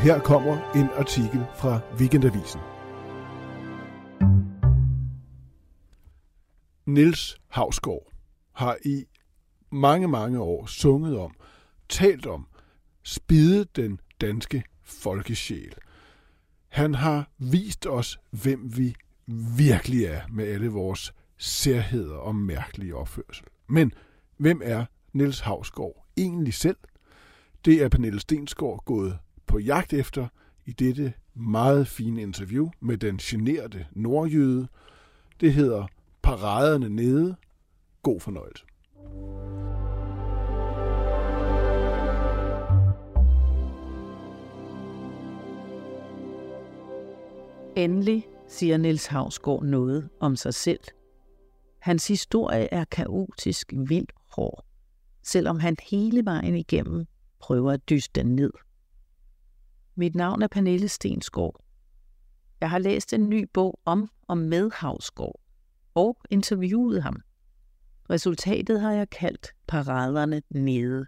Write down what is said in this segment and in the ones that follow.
her kommer en artikel fra Weekendavisen. Nils Havsgaard har i mange, mange år sunget om, talt om, spidet den danske folkesjæl. Han har vist os, hvem vi virkelig er med alle vores særheder og mærkelige opførsel. Men hvem er Niels Havsgaard egentlig selv? Det er Pernille Stensgaard gået på jagt efter i dette meget fine interview med den generede nordjyde. Det hedder Paraderne nede. God fornøjelse. Endelig siger Niels Havsgaard noget om sig selv. Hans historie er kaotisk vildt hård, selvom han hele vejen igennem prøver at dyste den ned. Mit navn er Pernille Stensgaard. Jeg har læst en ny bog om og med Havsgaard og interviewet ham. Resultatet har jeg kaldt Paraderne nede.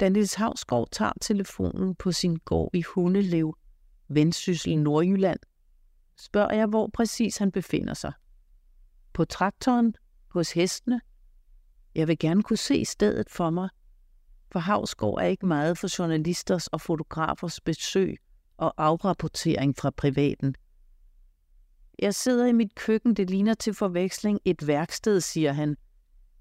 Da Niels Havsgaard tager telefonen på sin gård i Hundelev, Vendsyssel, Nordjylland, spørger jeg, hvor præcis han befinder sig. På traktoren, hos hestene. Jeg vil gerne kunne se stedet for mig, for Havsgård er ikke meget for journalisters og fotografers besøg og afrapportering fra privaten. Jeg sidder i mit køkken, det ligner til forveksling et værksted, siger han,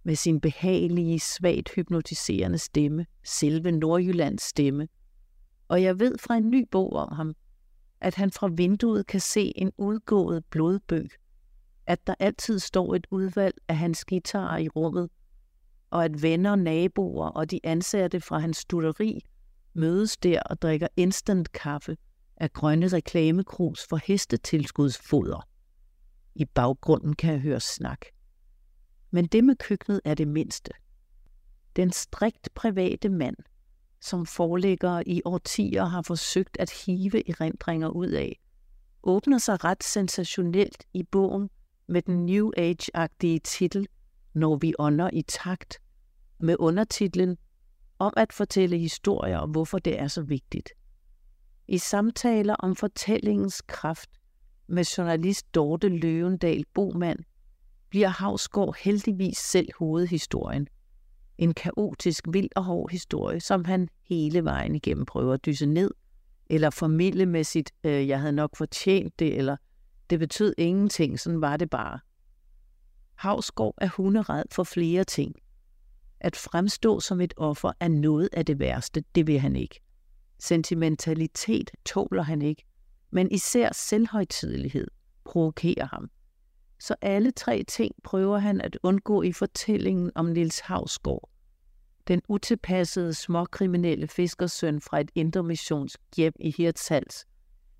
med sin behagelige, svagt hypnotiserende stemme, selve Nordjyllands stemme. Og jeg ved fra en ny bog om ham, at han fra vinduet kan se en udgået blodbøg, at der altid står et udvalg af hans guitarer i rummet, og at venner, naboer og de ansatte fra hans studeri mødes der og drikker instant kaffe af grønne reklamekrus for hestetilskudsfoder. I baggrunden kan jeg høre snak. Men det med køkkenet er det mindste. Den strikt private mand, som forelægger i årtier har forsøgt at hive erindringer ud af, åbner sig ret sensationelt i bogen med den New Age-agtige titel når vi ånder i takt, med undertitlen Om at fortælle historier og hvorfor det er så vigtigt. I samtaler om fortællingens kraft med journalist Dorte Løvendal Bomand bliver Havsgaard heldigvis selv hovedhistorien. En kaotisk, vild og hård historie, som han hele vejen igennem prøver at dyse ned, eller formidle med sit, øh, jeg havde nok fortjent det, eller det betød ingenting, sådan var det bare. Havsgård er hunderet for flere ting. At fremstå som et offer er noget af det værste, det vil han ikke. Sentimentalitet tåler han ikke, men især selvhøjtidelighed provokerer ham. Så alle tre ting prøver han at undgå i fortællingen om Nils Havsgård. Den utilpassede småkriminelle fiskersøn fra et intermissionsk hjem i Hirtshals,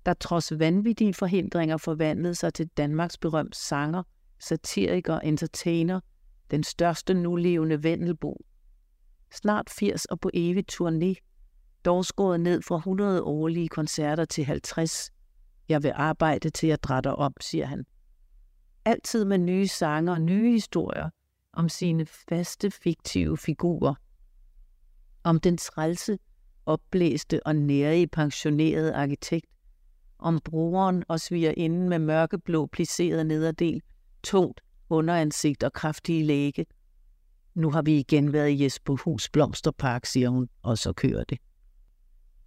der trods vanvittige forhindringer forvandlede sig til Danmarks berømte sanger, satiriker, entertainer, den største nulevende Vendelbo. Snart 80 og på evig turné, dog skåret ned fra 100 årlige koncerter til 50. Jeg vil arbejde til jeg drætter om, siger han. Altid med nye sange og nye historier om sine faste fiktive figurer. Om den trælse, opblæste og nærige pensionerede arkitekt, om brugeren og svigerinden med mørkeblå plisseret nederdel, tungt underansigt og kraftige læge. Nu har vi igen været i Jesperhus Blomsterpark, siger hun, og så kører det.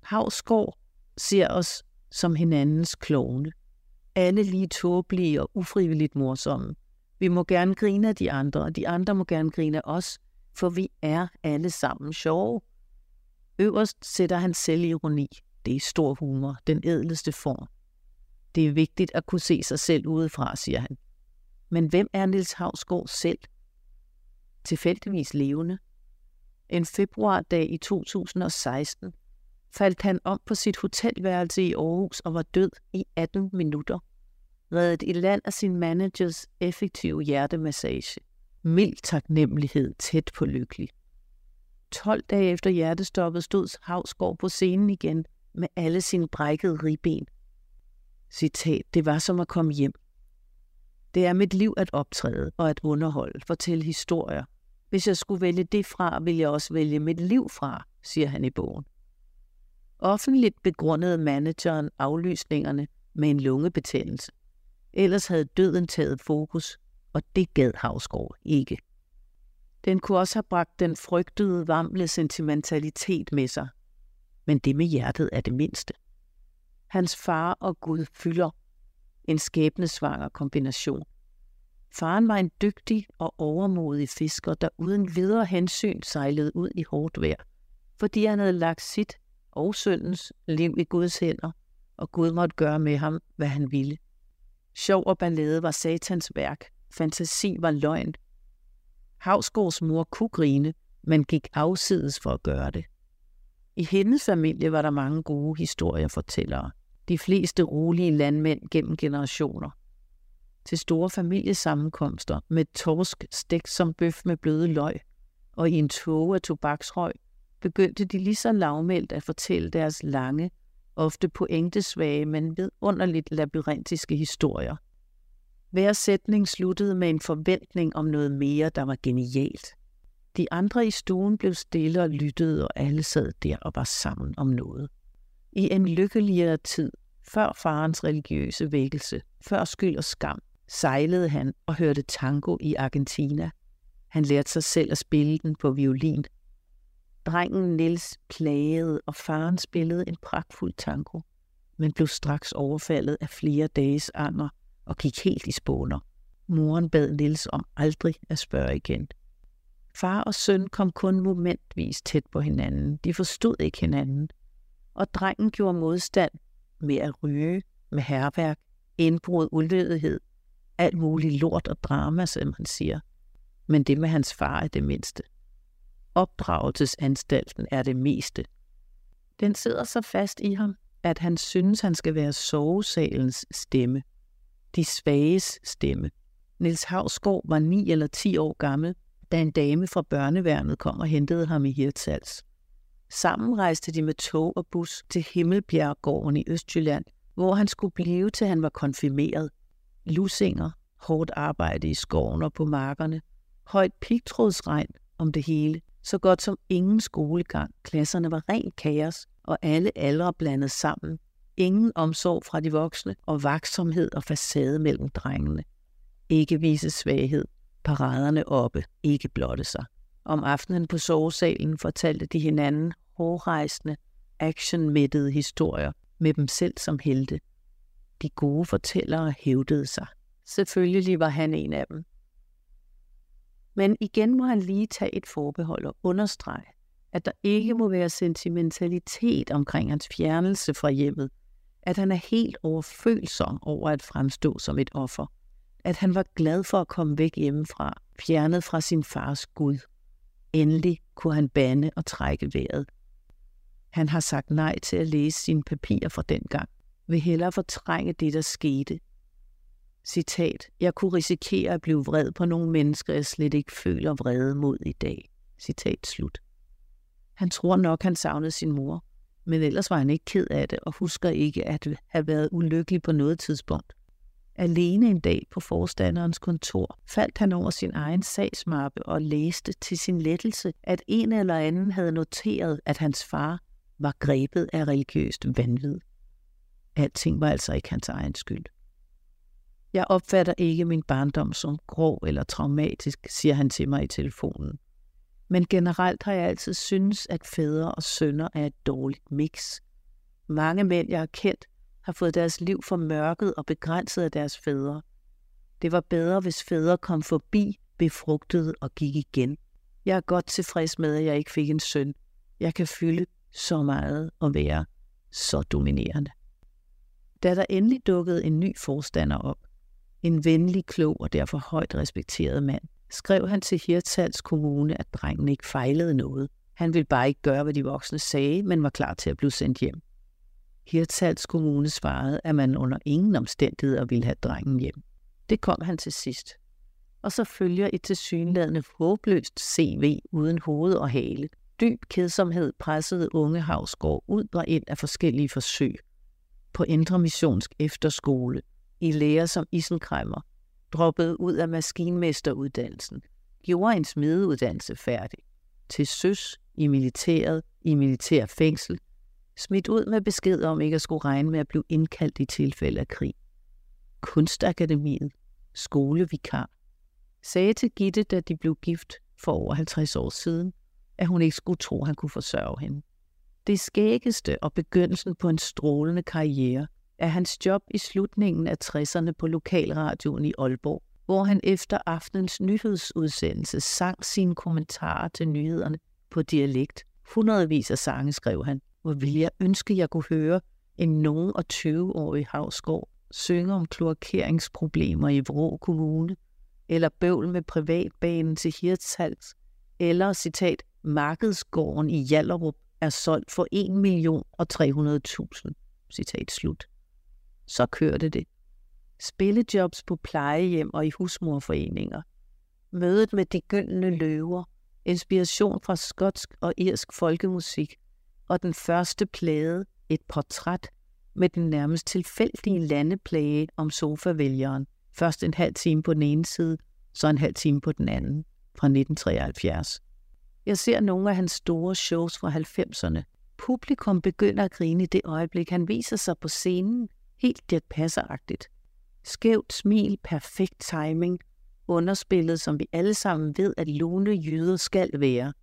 Havsgård ser os som hinandens klovne. Alle lige tåbelige og ufrivilligt morsomme. Vi må gerne grine af de andre, og de andre må gerne grine af os, for vi er alle sammen sjove. Øverst sætter han selvironi. Det er stor humor, den ædleste form. Det er vigtigt at kunne se sig selv udefra, siger han. Men hvem er Nils Havsgaard selv? Tilfældigvis levende. En februardag i 2016 faldt han om på sit hotelværelse i Aarhus og var død i 18 minutter. Reddet i land af sin managers effektive hjertemassage. Mild taknemmelighed tæt på lykkelig. 12 dage efter hjertestoppet stod Havsgaard på scenen igen med alle sine brækkede ribben. Citat, det var som at komme hjem. Det er mit liv at optræde og at underholde, fortælle historier. Hvis jeg skulle vælge det fra, vil jeg også vælge mit liv fra, siger han i bogen. Offentligt begrundede manageren aflysningerne med en lungebetændelse. Ellers havde døden taget fokus, og det gad Havsgaard ikke. Den kunne også have bragt den frygtede, varmle sentimentalitet med sig. Men det med hjertet er det mindste. Hans far og Gud fylder en skæbnesvanger kombination. Faren var en dygtig og overmodig fisker, der uden videre hensyn sejlede ud i hårdt vejr, fordi han havde lagt sit og søndens liv i Guds hænder, og Gud måtte gøre med ham, hvad han ville. Sjov og ballade var satans værk, fantasi var løgn. Havsgårds mor kunne grine, men gik afsides for at gøre det. I hendes familie var der mange gode historiefortællere. De fleste rolige landmænd gennem generationer. Til store familiesammenkomster med torsk stegt som bøf med bløde løg, og i en tåge af tobaksrøg, begyndte de lige så lavmældt at fortælle deres lange, ofte pointesvage, men vidunderligt labyrintiske historier. Hver sætning sluttede med en forventning om noget mere, der var genialt. De andre i stuen blev stille og lyttede, og alle sad der og var sammen om noget. I en lykkeligere tid, før farens religiøse vækkelse, før skyld og skam, sejlede han og hørte tango i Argentina. Han lærte sig selv at spille den på violin. Drengen Nils plagede, og faren spillede en pragtfuld tango, men blev straks overfaldet af flere dages anger og gik helt i spåner. Moren bad Nils om aldrig at spørge igen. Far og søn kom kun momentvis tæt på hinanden. De forstod ikke hinanden. Og drengen gjorde modstand med at ryge, med herværk, indbrud, ulydighed, alt muligt lort og drama, som han siger. Men det med hans far er det mindste. Opdragelsesanstalten er det meste. Den sidder så fast i ham, at han synes, han skal være sovesalens stemme. De svages stemme. Nils Havsgaard var 9 eller 10 år gammel, da en dame fra børneværnet kom og hentede ham i Hirtshals. Sammen rejste de med tog og bus til Himmelbjerggården i Østjylland, hvor han skulle blive til han var konfirmeret. Lusinger, hårdt arbejde i skoven og på markerne, højt pigtrådsregn om det hele, så godt som ingen skolegang. Klasserne var rent kaos, og alle aldre blandet sammen. Ingen omsorg fra de voksne, og vaksomhed og facade mellem drengene. Ikke vise svaghed, paraderne oppe, ikke blotte sig. Om aftenen på sovesalen fortalte de hinanden hårrejsende, actionmættede historier med dem selv som helte. De gode fortællere hævdede sig. Selvfølgelig var han en af dem. Men igen må han lige tage et forbehold og understrege, at der ikke må være sentimentalitet omkring hans fjernelse fra hjemmet, at han er helt overfølsom over at fremstå som et offer, at han var glad for at komme væk hjemmefra, fjernet fra sin fars Gud. Endelig kunne han bande og trække vejret. Han har sagt nej til at læse sine papirer fra dengang, vil hellere fortrænge det, der skete. Citat, jeg kunne risikere at blive vred på nogle mennesker, jeg slet ikke føler vrede mod i dag. Citat slut. Han tror nok, han savnede sin mor, men ellers var han ikke ked af det og husker ikke at have været ulykkelig på noget tidspunkt. Alene en dag på forstanderens kontor faldt han over sin egen sagsmappe og læste til sin lettelse, at en eller anden havde noteret, at hans far var grebet af religiøst vanvid. Alting var altså ikke hans egen skyld. Jeg opfatter ikke min barndom som grå eller traumatisk, siger han til mig i telefonen. Men generelt har jeg altid synes, at fædre og sønner er et dårligt mix. Mange mænd, jeg har kendt, har fået deres liv formørket og begrænset af deres fædre. Det var bedre, hvis fædre kom forbi, befrugtede og gik igen. Jeg er godt tilfreds med, at jeg ikke fik en søn. Jeg kan fylde så meget og være så dominerende. Da der endelig dukkede en ny forstander op, en venlig, klog og derfor højt respekteret mand, skrev han til Hirtshals Kommune, at drengen ikke fejlede noget. Han ville bare ikke gøre, hvad de voksne sagde, men var klar til at blive sendt hjem. Hirtshals Kommune svarede, at man under ingen omstændigheder ville have drengen hjem. Det kom han til sidst. Og så følger et tilsyneladende håbløst CV uden hoved og hale. Dyb kedsomhed pressede unge Havsgaard ud og ind af forskellige forsøg. På Indre Missionsk Efterskole, i lære som isenkræmmer, droppede ud af maskinmesteruddannelsen, gjorde en smedeuddannelse færdig. Til søs, i militæret, i militær fængsel, Smidt ud med besked om ikke at skulle regne med at blive indkaldt i tilfælde af krig. Kunstakademiet, skolevikar, sagde til Gitte, da de blev gift for over 50 år siden, at hun ikke skulle tro, at han kunne forsørge hende. Det skæggeste og begyndelsen på en strålende karriere er hans job i slutningen af 60'erne på lokalradioen i Aalborg, hvor han efter aftenens nyhedsudsendelse sang sine kommentarer til nyhederne på dialekt. Hundredvis af sange skrev han, hvor ville jeg ønske, jeg kunne høre en nogen og 20-årig havskov synge om kloakeringsproblemer i Vrå Kommune, eller bøvl med privatbanen til Hirtshals, eller citat, markedsgården i Jallerup er solgt for 1 million og 300.000. Citat slut. Så kørte det. Spillejobs på plejehjem og i husmorforeninger. Mødet med de gyldne løver. Inspiration fra skotsk og irsk folkemusik. Og den første plade, et portræt med den nærmest tilfældige landeplage om sofavælgeren. Først en halv time på den ene side, så en halv time på den anden, fra 1973. Jeg ser nogle af hans store shows fra 90'erne. Publikum begynder at grine i det øjeblik, han viser sig på scenen, helt det passeragtigt. Skævt smil, perfekt timing, underspillet, som vi alle sammen ved, at lune jyder skal være.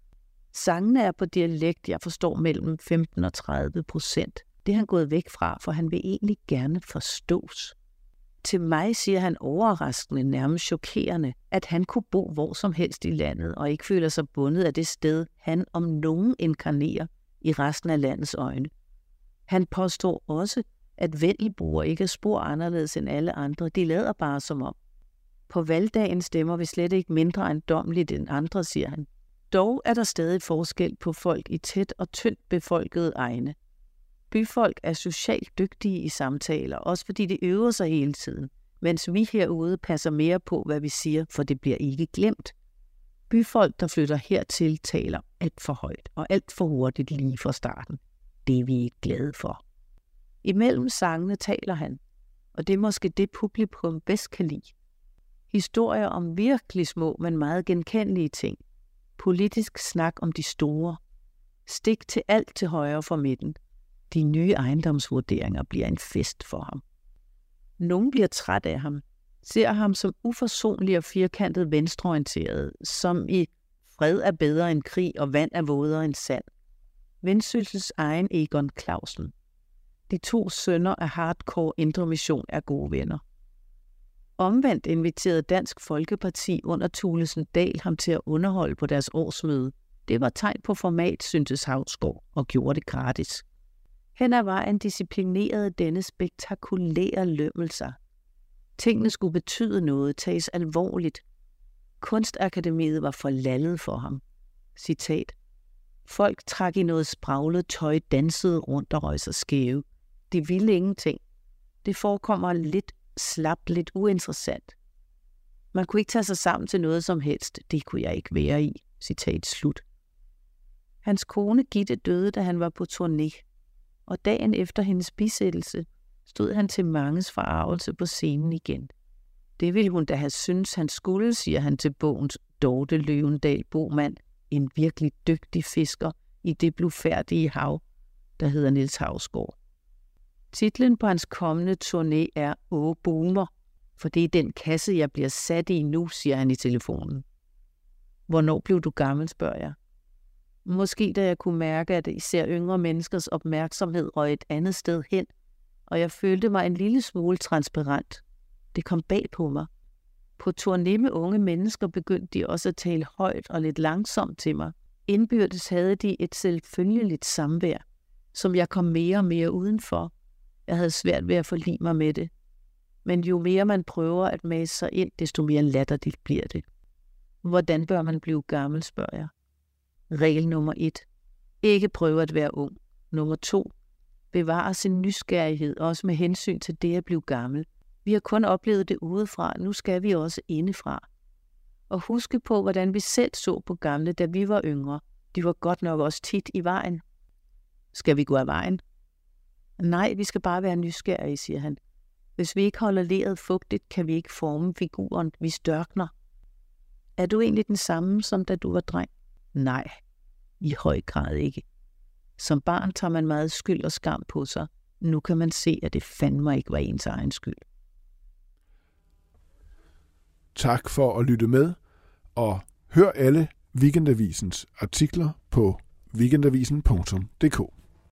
Sangene er på dialekt, jeg forstår mellem 15 og 30 procent. Det er han gået væk fra, for han vil egentlig gerne forstås. Til mig siger han overraskende, nærmest chokerende, at han kunne bo hvor som helst i landet og ikke føler sig bundet af det sted, han om nogen inkarnerer i resten af landets øjne. Han påstår også, at vendelboer ikke er spor anderledes end alle andre. De lader bare som om. På valgdagen stemmer vi slet ikke mindre ejendomligt end andre, siger han. Dog er der stadig forskel på folk i tæt og tyndt befolkede egne. Byfolk er socialt dygtige i samtaler, også fordi de øver sig hele tiden, mens vi herude passer mere på, hvad vi siger, for det bliver ikke glemt. Byfolk, der flytter hertil, taler alt for højt og alt for hurtigt lige fra starten. Det er vi ikke glade for. Imellem sangene taler han, og det er måske det publikum bedst kan lide. Historier om virkelig små, men meget genkendelige ting. Politisk snak om de store. Stik til alt til højre for midten – de nye ejendomsvurderinger bliver en fest for ham. Nogle bliver træt af ham, ser ham som uforsonlig og firkantet venstreorienteret, som i fred er bedre end krig og vand er vådere end sand. Vendsyssels egen Egon Clausen. De to sønner af hardcore indre mission er gode venner. Omvendt inviterede Dansk Folkeparti under Thulesen Dahl ham til at underholde på deres årsmøde. Det var tegn på format, syntes Havsgaard, og gjorde det gratis. Hen ad vejen disciplinerede denne spektakulære lømmelser. Tingene skulle betyde noget, tages alvorligt. Kunstakademiet var for landet for ham. Citat. Folk trak i noget spraglet tøj, dansede rundt og røg sig skæve. De ville ingenting. Det forekommer lidt slapt, lidt uinteressant. Man kunne ikke tage sig sammen til noget som helst. Det kunne jeg ikke være i. Citat slut. Hans kone Gitte døde, da han var på turné og dagen efter hendes bisættelse stod han til manges forarvelse på scenen igen. Det ville hun da have syntes, han skulle, siger han til bogens Dorte Løvendal Bomand, en virkelig dygtig fisker i det blufærdige hav, der hedder Niels Havsgaard. Titlen på hans kommende turné er Åh Boomer, for det er den kasse, jeg bliver sat i nu, siger han i telefonen. Hvornår blev du gammel, spørger jeg. Måske da jeg kunne mærke, at især yngre menneskers opmærksomhed røg et andet sted hen, og jeg følte mig en lille smule transparent. Det kom bag på mig. På turné med unge mennesker begyndte de også at tale højt og lidt langsomt til mig. Indbyrdes havde de et selvfølgeligt samvær, som jeg kom mere og mere udenfor. Jeg havde svært ved at forlige mig med det. Men jo mere man prøver at mase sig ind, desto mere latterligt bliver det. Hvordan bør man blive gammel, spørger jeg. Regel nummer et. Ikke prøve at være ung. Nummer to. Bevare sin nysgerrighed, også med hensyn til det at blive gammel. Vi har kun oplevet det udefra, nu skal vi også indefra. Og huske på, hvordan vi selv så på gamle, da vi var yngre. De var godt nok også tit i vejen. Skal vi gå af vejen? Nej, vi skal bare være nysgerrige, siger han. Hvis vi ikke holder leret fugtigt, kan vi ikke forme figuren, vi størkner. Er du egentlig den samme, som da du var dreng? Nej, i høj grad ikke. Som barn tager man meget skyld og skam på sig. Nu kan man se, at det fandme ikke var ens egen skyld. Tak for at lytte med, og hør alle Weekendavisens artikler på weekendavisen.dk.